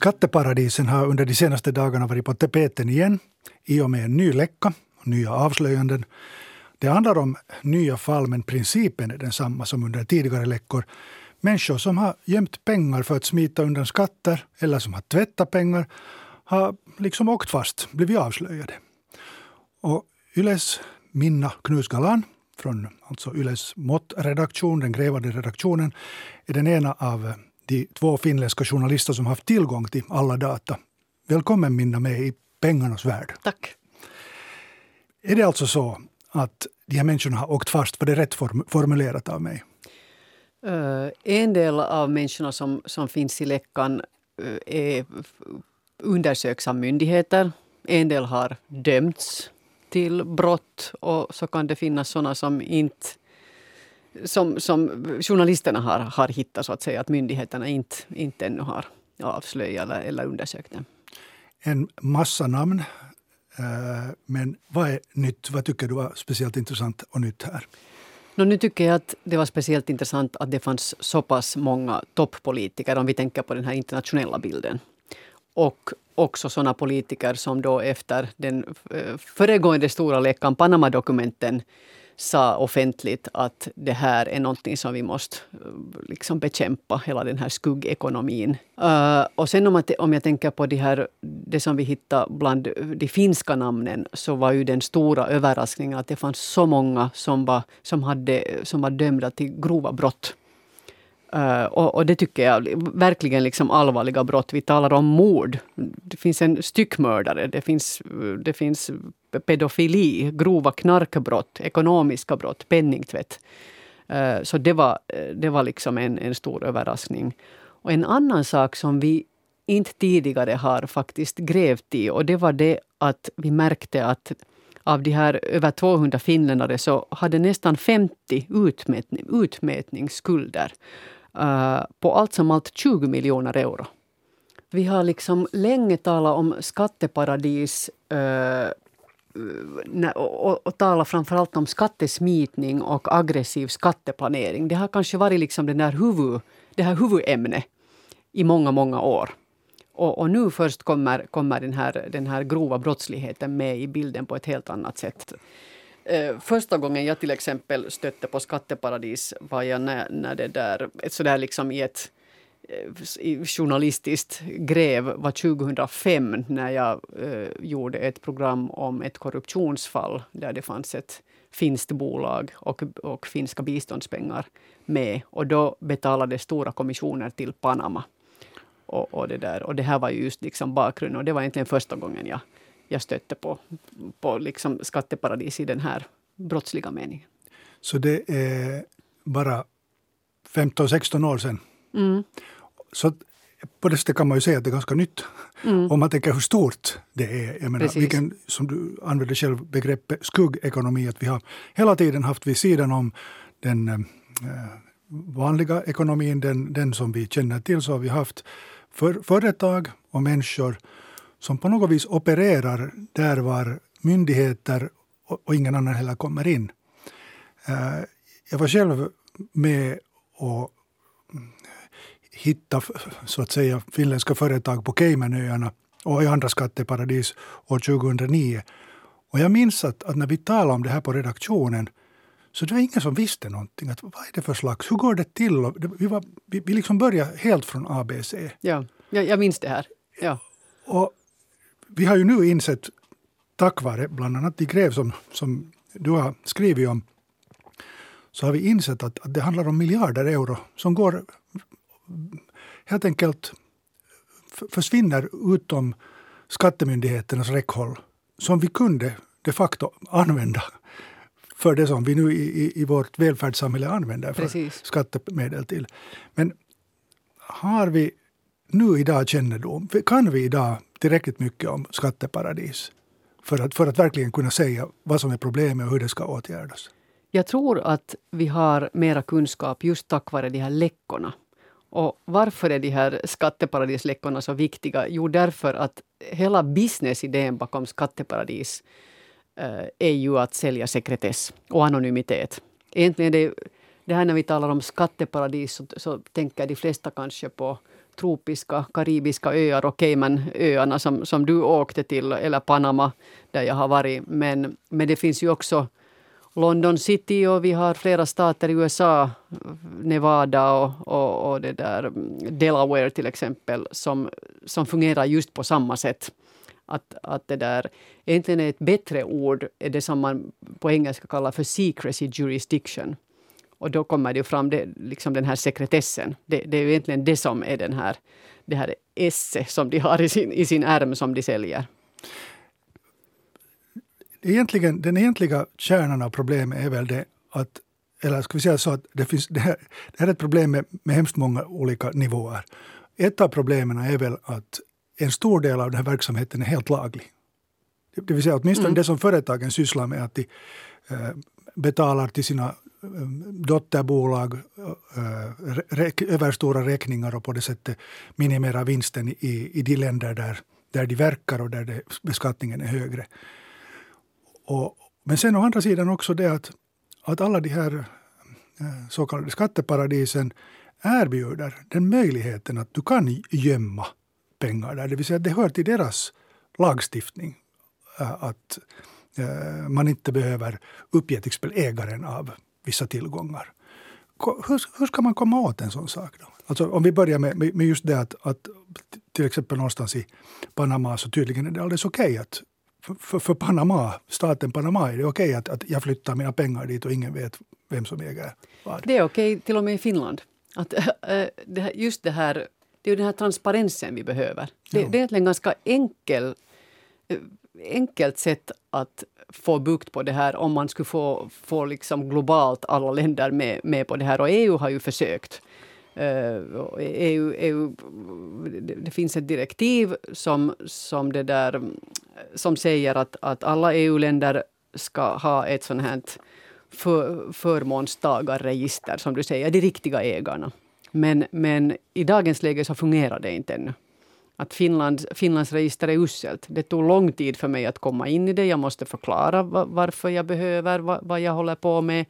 Skatteparadisen har under de senaste dagarna varit på tapeten igen i och med en ny läcka och nya avslöjanden. Det handlar om nya fall, men principen är densamma som under tidigare läckor. Människor som har gömt pengar för att smita undan skatter eller som har tvättat pengar har liksom åkt fast, blivit avslöjade. Och Yles Minna Knusgalan från alltså Yles Mått-redaktion, den grävande redaktionen, är den ena av de två finländska journalister som haft tillgång till alla data. Välkommen Minna med i pengarnas värld. Tack. Är det alltså så att de här människorna har åkt fast? Var det rätt formulerat av mig? Uh, en del av människorna som, som finns i läckan uh, är undersöks av myndigheter. En del har dömts till brott och så kan det finnas sådana som inte som, som journalisterna har, har hittat, så att säga, att myndigheterna inte, inte ännu har avslöjat eller, eller undersökt dem. En massa namn. Eh, men vad är nytt? Vad tycker du var speciellt intressant och nytt här? No, nu tycker jag att det var speciellt intressant att det fanns så pass många toppolitiker om vi tänker på den här internationella bilden. Och också sådana politiker som då efter den eh, föregående stora läckan, Panama-dokumenten, sa offentligt att det här är någonting som vi måste eh, liksom bekämpa, hela den här skuggekonomin. Uh, och sen om, att, om jag tänker på det, här, det som vi hittade bland de finska namnen så var ju den stora överraskningen att det fanns så många som var, som hade, som var dömda till grova brott. Uh, och, och, det tycker jag verkligen liksom allvarliga brott. Vi talar om mord. Det finns en styckmördare, det finns, det finns pedofili, grova knarkbrott, ekonomiska brott, penningtvätt. Eh, så det var, eh, det var liksom en, en stor överraskning. Och en annan sak som vi inte tidigare har faktiskt grävt i och det var det att vi märkte att av de här över 200 finländare så hade nästan 50 utmätning, utmätningsskulder. Uh, på allt som allt 20 miljoner euro. Vi har liksom länge talat om skatteparadis uh, och, och, tala framförallt om skattesmitning och aggressiv skatteplanering. Det har kanske varit liksom den där huvud, det här huvudämnet i många, många år. Och, och, nu först kommer, kommer den, här, den här grova brottsligheten med i bilden på ett helt annat sätt. Eh, första gången jag till exempel stötte på skatteparadis var jag när, när det där, ett sådär liksom i ett journalistiskt gräv var 2005 när jag eh, gjorde ett program om ett korruptionsfall där det fanns ett finskt bolag och, och finska biståndspengar med. Och då betalades stora kommissioner till Panama. Och, och, det, där. och det här var just liksom bakgrunden och det var egentligen första gången jag jag stötte på, på liksom skatteparadis i den här brottsliga meningen. Så det är bara 15-16 år sedan? Mm. Så på det sättet kan man ju säga att det är ganska nytt. Mm. Om man tänker hur stort det är. Jag menar, vilken, som du använder själv begreppet skuggekonomi. Att vi har hela tiden haft vid sidan om den eh, vanliga ekonomin, den, den som vi känner till, så har vi haft för, företag och människor som på något vis opererar där var myndigheter och ingen annan heller kommer in. Eh, jag var själv med och hitta så att säga finländska företag på Caymanöarna och i andra skatteparadis år 2009. Och jag minns att, att, när vi talade om det här på redaktionen så det var ingen som visste någonting. Att, vad är det för slags, hur går det till? Vi, var, vi, vi liksom började helt från ABC. Ja, jag, jag minns det här. Ja. Och vi har ju nu insett, tack vare bland annat de grev som, som du har skrivit om, så har vi insett att, att det handlar om miljarder euro som går helt enkelt försvinner utom skattemyndigheternas räckhåll som vi kunde de facto använda för det som vi nu i, i vårt välfärdssamhälle använder för Precis. skattemedel till. Men har vi nu idag kännedom, kan vi idag tillräckligt mycket om skatteparadis för att, för att verkligen kunna säga vad som är problemet och hur det ska åtgärdas? Jag tror att vi har mera kunskap just tack vare de här läckorna. Och varför är de här skatteparadisläckorna så viktiga? Jo, därför att hela businessidén bakom skatteparadis eh, är ju att sälja sekretess och anonymitet. Egentligen det, det här när vi talar om skatteparadis så, så tänker de flesta kanske på tropiska, karibiska öar och Caymanöarna som, som du åkte till, eller Panama där jag har varit. Men, men det finns ju också London City och vi har flera stater i USA, Nevada och, och, och det där Delaware till exempel, som, som fungerar just på samma sätt. Att, att det där egentligen är ett bättre ord, är det som man på engelska kallar för secrecy jurisdiction. Och då kommer det fram det, liksom den här sekretessen. Det, det är ju egentligen det som är den här, det här esse som de har i sin, i sin ärm som de säljer. Egentligen, den egentliga kärnan av problemet är väl det att eller ska vi säga så att det, finns, det, här, det här är ett problem med, med hemskt många olika nivåer. Ett av problemen är väl att en stor del av den här verksamheten är helt laglig. Det vill säga åtminstone mm. det som företagen sysslar med, att de äh, betalar till sina dotterbolag äh, överstora räkningar och på det sättet minimera vinsten i, i de länder där, där de verkar och där det, beskattningen är högre. Och, men sen å andra sidan också det att, att alla de här eh, så kallade skatteparadisen erbjuder den möjligheten att du kan gömma pengar där. Det vill säga att det hör till deras lagstiftning eh, att eh, man inte behöver uppge till exempel ägaren av vissa tillgångar. Hur, hur ska man komma åt en sån sak? Då? Alltså om vi börjar med, med just det att, att till exempel någonstans i Panama så tydligen är det alldeles okej okay att för, för, Panama, staten Panama är det okej okay att, att jag flyttar mina pengar dit och ingen vet vem som äger vad. Det är okej okay, till och med i Finland. Att, äh, det här, just det här, det är den här transparensen vi behöver. Det, det är egentligen ganska enkel, äh, enkelt sätt att få bukt på det här om man skulle få, få liksom globalt alla länder med, med på det här. Och EU har ju försökt. Uh, EU, EU, det, det, finns ett direktiv som, som, det där, som säger att, att alla EU-länder ska ha ett sånt här för, förmånstagarregister, som du säger, de riktiga ägarna. Men, men i dagens läge så fungerar det inte ännu att Finland, Finlands register är uselt. Det tog lång tid för mig att komma in i det. Jag måste förklara varför jag behöver, vad, jag håller på med.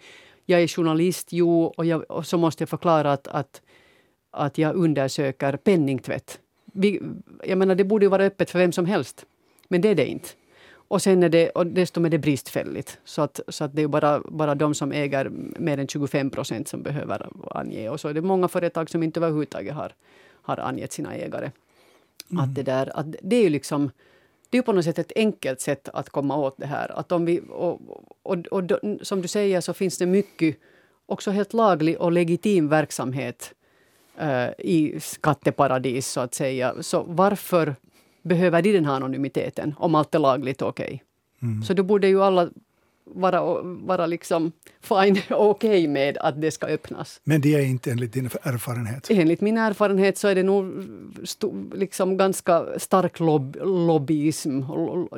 Jag är journalist, jo, och, jag, och så måste jag förklara att, att, att jag undersöker penningtvätt. Vi, jag menar, det borde ju vara öppet för vem som helst, men det är det inte. Och sen är det, och dessutom är det bristfälligt. Så att, så att det är bara, bara de som äger mer än 25 procent som behöver ange. Och så är det många företag som inte överhuvudtaget har, har angett sina ägare. Mm. Att det, där, att det är ju liksom det är på något sätt ett enkelt sätt att komma åt det här. Att om vi, och, och, och, som du säger så finns det mycket också helt laglig och legitim verksamhet uh, i skatteparadis, så att säga. Så varför behöver de den här anonymiteten om allt är lagligt och okej? Okay? Mm. Så då borde ju alla vara, vara liksom fine och okej okay med att det ska öppnas. Men det är inte enligt din erfarenhet? Enligt min erfarenhet så är det nog liksom ganska stark lob lobbyism.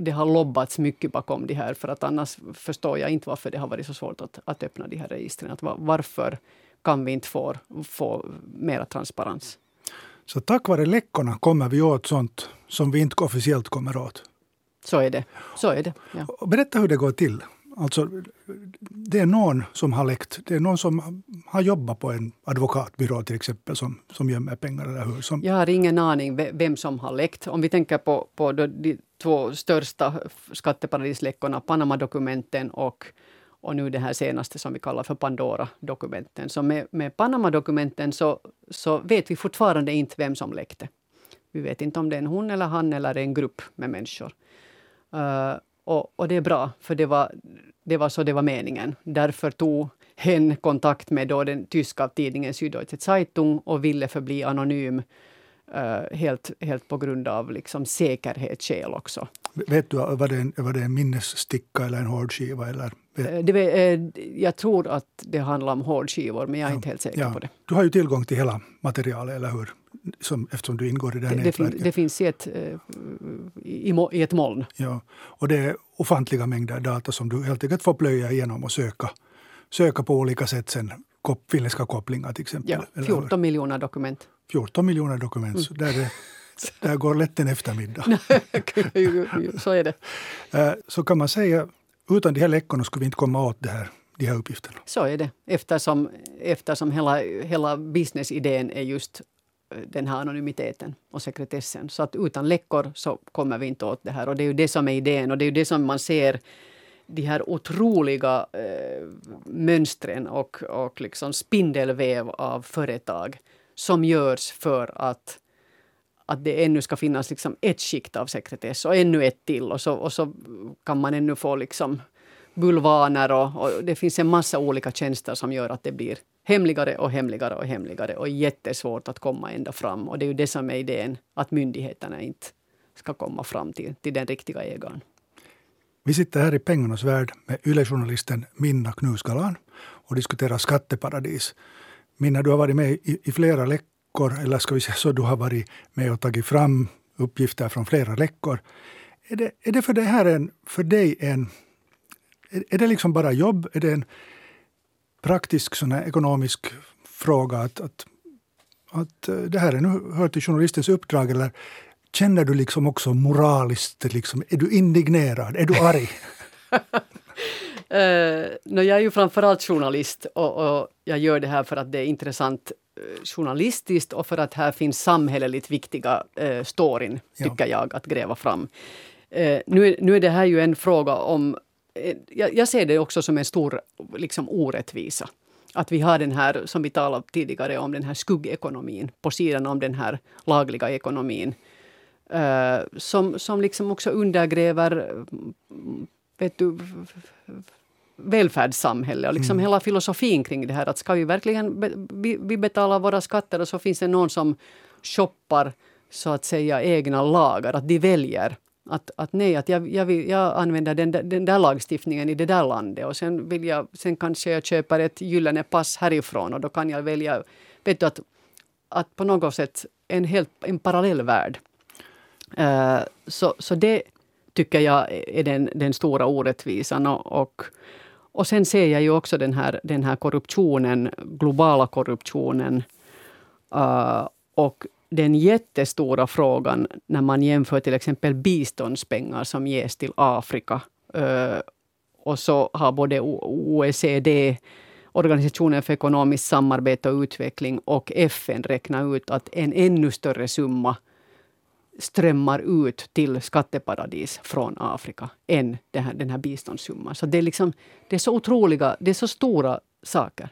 Det har lobbats mycket bakom det här för att annars förstår jag inte varför det har varit så svårt att, att öppna de här registren. Att varför kan vi inte få, få mera transparens? Så tack vare läckorna kommer vi åt sånt som vi inte officiellt kommer åt? Så är det. Så är det ja. Berätta hur det går till. Alltså, det är någon som har läckt. Det är någon som har jobbat på en advokatbyrå till exempel som, som gömmer pengar. Eller hur? Som... Jag har ingen aning vem som har läckt. Om vi tänker på, på de två största skatteparadisläckorna, Panama-dokumenten och, och nu det här senaste som vi kallar för Pandora-dokumenten. Så med, med Panama-dokumenten så, så vet vi fortfarande inte vem som läckte. Vi vet inte om det är en hon eller han eller en grupp med människor. Uh, och, och, det är bra, för det var, det var så det var meningen. Därför tog hen kontakt med då den tyska tidningen Süddeutsche Zeitung och ville förbli anonym uh, helt, helt på grund av liksom säkerhetsskäl också. Vet du, var det en, var det en minnessticka eller en hårdskiva? Eller? Eh, det, eh, jag tror att det handlar om hårdskivor, men jag är ja, inte helt säker ja. på det. Du har ju tillgång till hela materialet, eller hur? Som, eftersom du ingår i det här det, nätverket. Det, det finns i ett, i, i ett moln. Ja, och det är ofantliga mängder data som du helt enkelt får plöja igenom och söka, söka på olika sätt sen finländska kopplingar till exempel. Ja, 14 miljoner dokument. 14 miljoner dokument. Mm. Så där, är, där går lätt en eftermiddag. så är det. Eh, så kan man säga, utan de här läckorna skulle vi inte komma åt det här, de här uppgifterna. Så är det, eftersom, eftersom hela, hela businessidén är just den här anonymiteten och sekretessen. Så att utan läckor så kommer vi inte åt det här. Och det är ju det som är idén och det är ju det som man ser de här otroliga eh, mönstren och, och liksom spindelväv av företag som görs för att, att det ännu ska finnas liksom ett skikt av sekretess och ännu ett till och så, och så kan man ännu få liksom bulvaner och, och det finns en massa olika tjänster som gör att det blir hemligare och hemligare och hemligare och jättesvårt att komma ända fram. Och det är ju det som är idén, att myndigheterna inte ska komma fram till, till den riktiga ägaren. Vi sitter här i pengarnas värld med YLE-journalisten Minna Knusgalan och diskuterar skatteparadis. Minna, du har varit med i, i flera läckor, eller ska vi säga så, du har varit med och tagit fram uppgifter från flera läckor. Är det, är det för, det här en, för dig en... Är, är det liksom bara jobb? Är det en praktisk sån ekonomisk fråga att, att, att eh, det här är nu hör till journalistens uppdrag? Eller känner du liksom också moraliskt, liksom, är du indignerad, är du arg? uh, no, jag är ju framförallt journalist och, och, jag gör det här för att det är intressant uh, journalistiskt och för att här finns samhälleligt viktiga uh, storyn, ja. tycker jag, att gräva fram. Uh, nu, nu är det här ju en fråga om jag, jag, ser det också som en stor liksom, orättvisa. Att vi har den här, som vi talade tidigare om, den här skuggekonomin på sidan om den här lagliga ekonomin. Uh, som, som liksom också undergräver vet du, välfärdssamhälle och liksom mm. hela filosofin kring det här. Att ska vi verkligen be, vi, vi betalar våra skatter och så finns det någon som shoppar så att säga egna lagar, att de väljer att, att nej, att jag, jag, vill, jag använder den, den där lagstiftningen i det där landet och sen, vill jag, sen kanske jag köper ett gyllene pass härifrån och då kan jag välja vet du, att, att på något sätt en, helt, en parallell värld. Eh, så, så det tycker jag är den, den stora orättvisan. Och, och, och sen ser jag ju också den här, den här korruptionen, globala korruptionen. Eh, och den jättestora frågan när man jämför till exempel biståndspengar som ges till Afrika. Eh, och så har både OECD, Organisationen för ekonomiskt samarbete och utveckling och FN räknat ut att en ännu större summa strömmar ut till skatteparadis från Afrika än den här, den här biståndssumman. Så det är, liksom, det är så otroliga, det är så stora saker.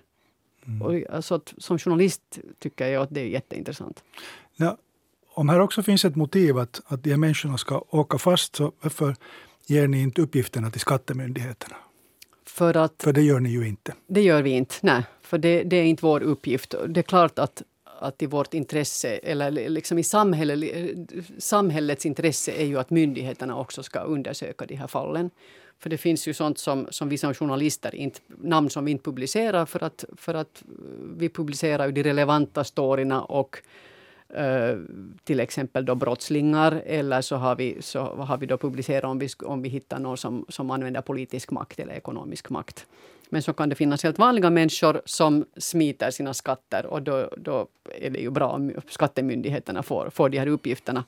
Mm. Och alltså att, som journalist tycker jag att det är jätteintressant. Ja, om här också finns ett motiv att, att de här människorna ska åka fast, så varför ger ni inte uppgifterna till skattemyndigheterna? För, att, för det gör ni ju inte. Det gör vi inte, nej. För det, det är inte vår uppgift. Det är klart att att i vårt intresse, eller liksom i samhället, samhällets intresse är ju att myndigheterna också ska undersöka de här fallen. För det finns ju sånt som, som vi som journalister, inte, namn som vi inte publicerar för att, för att vi publicerar ju de relevanta storyna och Uh, till exempel då brottslingar eller så har vi, så har vi då publicerat om vi, om vi hittar någon som, som använder politisk makt eller ekonomisk makt. Men så kan det finnas helt vanliga människor som smiter sina skatter och då, då är det ju bra om skattemyndigheterna får, får de här uppgifterna.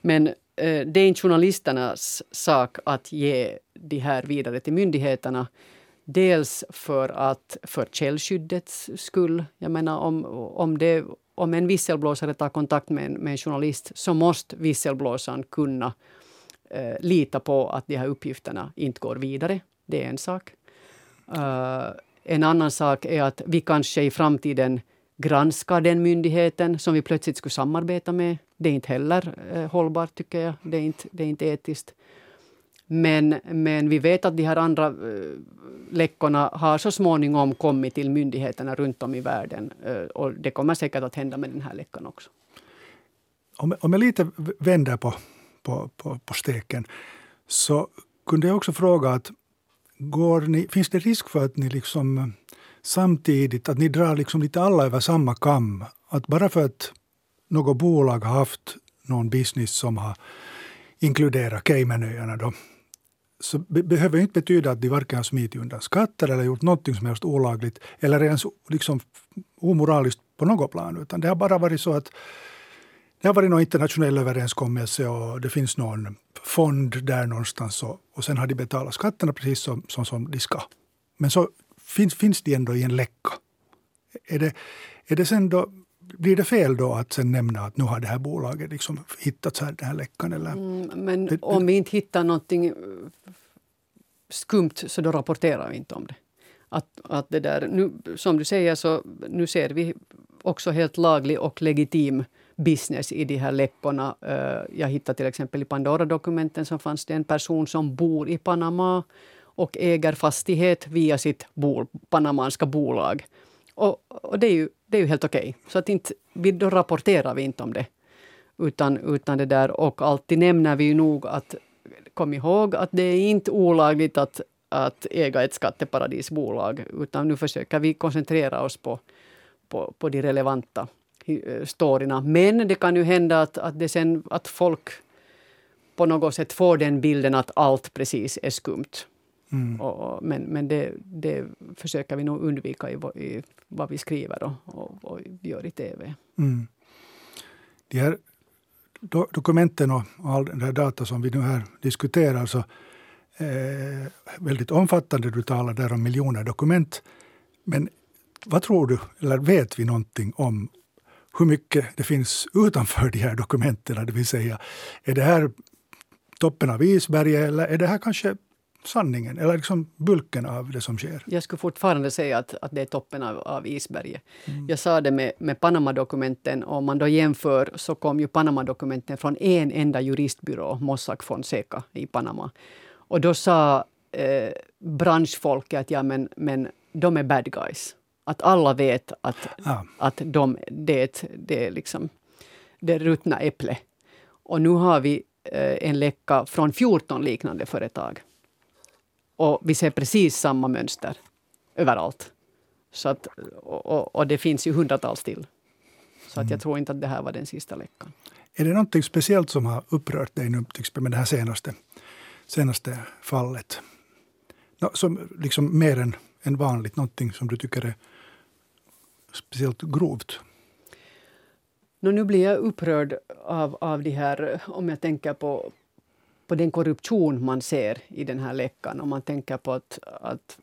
Men eh, det är inte journalisternas sak att ge de här vidare till myndigheterna. Dels för att för källskyddets skull. Jag menar om, om, det, om en visselblåsare tar kontakt med en, med en journalist så måste visselblåsaren kunna eh, lita på att de här uppgifterna inte går vidare. Det är en sak. Uh, en annan sak är att vi kanske i framtiden granskar den myndigheten som vi plötsligt skulle samarbeta med. Det är inte heller eh, hållbart, tycker jag. Det är inte, det är inte etiskt. Men, men vi vet att de här andra eh, läckorna har så småningom kommit till myndigheterna runt om i världen. Eh, och det kommer säkert att hända med den här läckan också. Om, om jag lite vänder på, på, på, på steken så kunde jag också fråga att går ni, finns det risk för att ni liksom eh, samtidigt att ni drar liksom lite alla över samma kam? Att bara för att något bolag har haft någon business som har inkluderat Caymanöarna då, så be behöver inte betyda att de varken har smitit undan skatter eller gjort något som helst olagligt eller ens liksom omoraliskt på något plan. Utan det har bara varit så att det har varit någon internationell överenskommelse och det finns någon fond där någonstans och, och sen har de betalat skatterna precis som, som, som de ska. Men så finns, finns de ändå i en läcka. Är det, är det sen då blir det fel då att sen nämna att nu har det här bolaget liksom hittats här, den här läckan? Eller? Mm, men det, om vi inte hittar någonting skumt så då rapporterar vi inte om det. Att, att det där, nu, som du säger så nu ser vi också helt laglig och legitim business i de här läckorna. Eh, jag hittade till exempel i Pandora-dokumenten så fanns det en person som bor i Panama och äger fastighet via sitt bol, panamanska bolag. Och, och, det är ju, det är ju helt okej. Okay. Så att inte, då rapporterar vi inte om det. Utan, utan det där, och alltid nämner vi ju nog att kom ihåg att det är inte olagligt att, att äga ett skatteparadisbolag. Utan nu försöker vi koncentrera oss på, på, på de relevanta eh, storyna. Men det kan ju hända att, att, det sen, att folk på något sätt får den bilden att allt precis är skumt. Mm. Och, men men det, det försöker vi nog undvika i, i vad vi skriver och, och, och gör i tv. Mm. De här do, dokumenten och all den här data som vi nu här diskuterar så eh, väldigt omfattande. Du talar där om miljoner dokument. Men vad tror du, eller vet vi någonting om hur mycket det finns utanför de här dokumenten? Det vill säga, är det här toppen av isberget eller är det här kanske sanningen eller liksom bulken av det som sker? Jag skulle fortfarande säga att, att det är toppen av, av isberget. Mm. Jag sa det med, med Panama-dokumenten. Om man då jämför så kom ju Panama-dokumenten från en enda juristbyrå, Mossack Fonseca i Panama. Och då sa eh, branschfolket att ja, men, men de är bad guys. Att alla vet att, ja. att de, det, det är liksom det ruttna äpple. Och nu har vi eh, en läcka från 14 liknande företag. Och vi ser precis samma mönster överallt. Så att, och, och det finns ju hundratals till. Så att jag mm. tror inte att det här var den sista läckan. Är det något speciellt som har upprört dig nu med det här senaste, senaste fallet? No, som liksom mer än, än vanligt, någonting som du tycker är speciellt grovt? No, nu blir jag upprörd av, av de här, om jag tänker på, på den korruption man ser i den här läckan. Om man tänker på att, att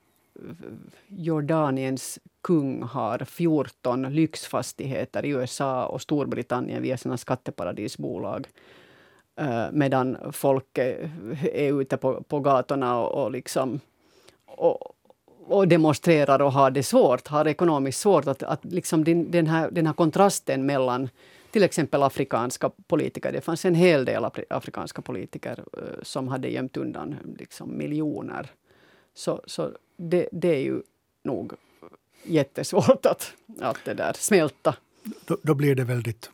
Jordaniens kung har 14 lyxfastigheter i USA och Storbritannien via sina skatteparadisbolag. Eh, medan folk är ute på, på gatorna och, och, liksom, och, och demonstrerar och har det svårt, har ekonomiskt svårt. Att, att liksom den, den, här, den här kontrasten mellan till exempel afrikanska politiker. Det fanns en hel del afrikanska politiker uh, som hade gömt undan liksom, miljoner. Så, så det, det, är ju nog jättesvårt att, att det där smälta. Då, då, blir det väldigt,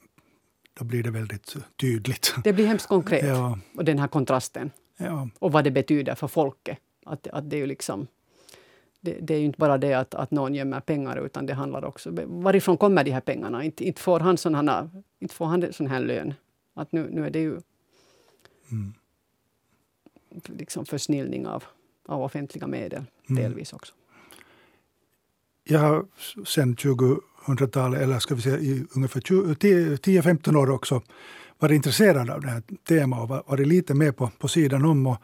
då blir det väldigt tydligt. Det blir hemskt konkret. Ja. Och den här kontrasten. Ja. Och vad det betyder för folket. Att, att det är ju liksom det, det, är ju inte bara det att, att någon gömmer pengar utan det handlar också varifrån kommer de här pengarna? Inte, inte får han sån här, inte får han sån här lön. Att nu, nu är det ju mm. liksom försnillning av, av offentliga medel, mm. delvis också. Jag har sen 2000-talet, eller ska vi säga i ungefär 10-15 år också, varit intresserad av det här temat och varit lite med på, på sidan om. Och,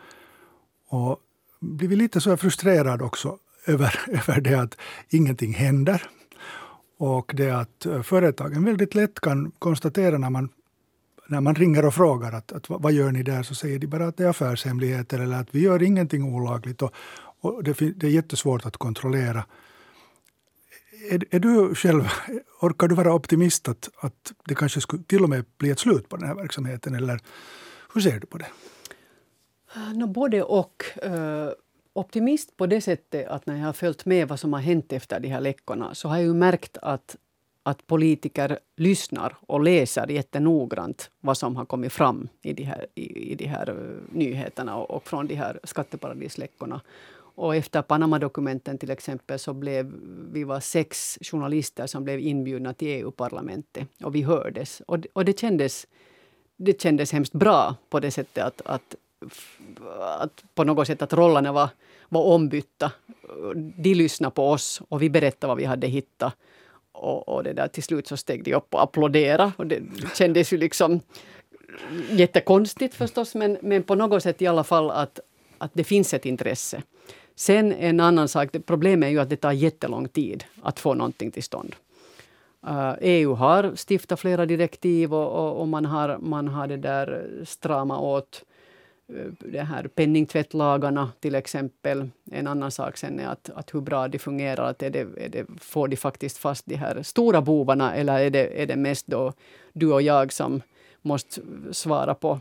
och blivit lite så frustrerad också över, över det att ingenting händer. Och det att eh, företagen väldigt lätt kan konstatera när man, när man ringer och frågar att, att vad gör ni där, så säger de bara att det är affärshemligheter eller att vi gör ingenting olagligt. Och, och det, det är jättesvårt att kontrollera. Är, är, du själv, orkar du vara optimist att, att det kanske skulle till och med bli ett slut på den här verksamheten? Eller hur ser du på det? Eh, no, både och. Eh, Optimist på det sättet att när jag har följt med vad som har hänt efter de här läckorna så har jag ju märkt att, att politiker lyssnar och läser jättenoggrant vad som har kommit fram i de här, i, i de här eh, nyheterna och, och, från de här skatteparadisläckorna. Och efter Panama-dokumenten till exempel så blev vi var sex journalister som blev inbjudna till EU-parlamentet och vi hördes. Och, och det, kändes, det kändes hemskt bra på det sättet att, att att på något sätt att rollerna var, var ombytta. De lyssnade på oss och vi berättade vad vi hade hittat. Och, och det där, till slut så steg de upp och applåderade. Och det kändes ju liksom jättekonstigt förstås, men, men på något sätt i alla fall att, att det finns ett intresse. Sen en annan sak, problemet är ju att det tar jättelång tid att få någonting till stånd. Eh, EU har stiftat flera direktiv och, och, och, man har, man har det där strama åt det här penningtvättlagarna till exempel. En annan sak sen är att, att hur bra de fungerar. Att är det, är det, får de faktiskt fast de här stora bovarna eller är det, är det mest då du och jag som måste svara på,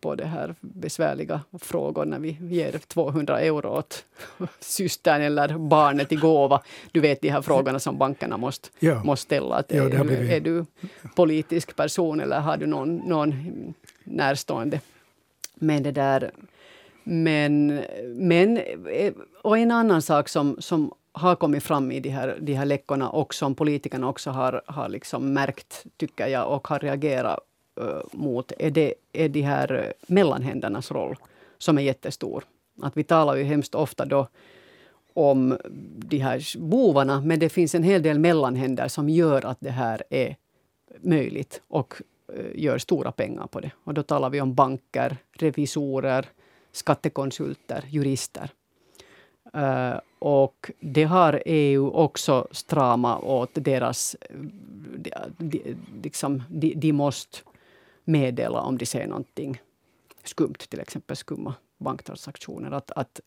på det här besvärliga frågor när vi ger 200 euro åt systern eller barnet i gåva. Du vet de här frågorna som bankerna måste, ja. måste ställa. Att ja, är, blivit... är du politisk person eller har du någon, någon närstående men det där. Men, men eh, och en annan sak som, som har kommit fram i de här, de här läckorna och som politikerna också har, har liksom märkt, tycker jag, och har reagerat uh, mot, är, det, är de här mellanhändernas roll, som är jättestor. Att vi talar ju hemskt ofta då om de här bovarna, men det finns en hel del mellanhänder som gör att det här är möjligt och Eh, gör stora pengar på det. Och då talar vi om banker, revisorer, skattekonsulter, jurister. Uh, och det har EU också stramat åt deras... De, de, liksom, de, de måste meddela om de ser någonting skumt, till exempel skumma banktransaktioner. Att, att,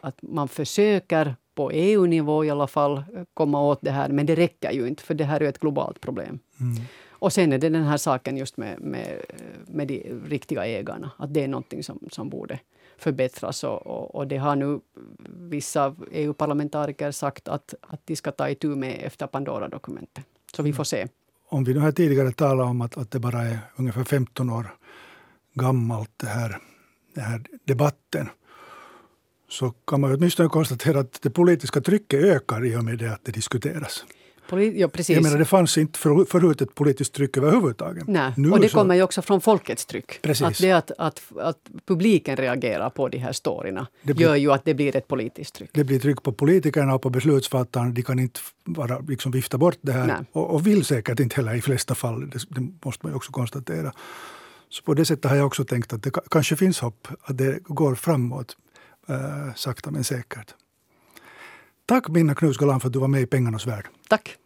att man försöker på EU-nivå i alla fall komma åt det här, men det räcker ju inte, för det här är ett globalt problem. Mm. Och sen är det den här saken just med, med, med de riktiga ägarna. Att det är någonting som, som borde förbättras. Och, och, och det har nu vissa EU-parlamentariker sagt att, att de ska ta itu med efter Pandora-dokumentet. Så vi får se. Mm. Om vi nu har tidigare talat om att, att det bara är ungefär 15 år gammalt, det här, den här debatten så kan man åtminstone konstatera att det politiska trycket ökar i och med det att det diskuteras. Ja, precis. Jag menar, det fanns inte för, förut ett politiskt tryck överhuvudtaget. Nej. Nu och det så... kommer ju också från folkets tryck. Precis. Att det att, att, att publiken reagerar på de här storyna det blir, gör ju att det blir ett politiskt tryck. Det blir tryck på politikerna och på beslutsfattarna. De kan inte bara liksom vifta bort det här och, och, vill säkert inte heller i flesta fall. Det, det måste man också konstatera. Så på det sättet har jag också tänkt att det kanske finns hopp, att det går framåt äh, sakta men säkert. Tack Minna Knusgalan för att du var med i Pengarnas värld. Tack.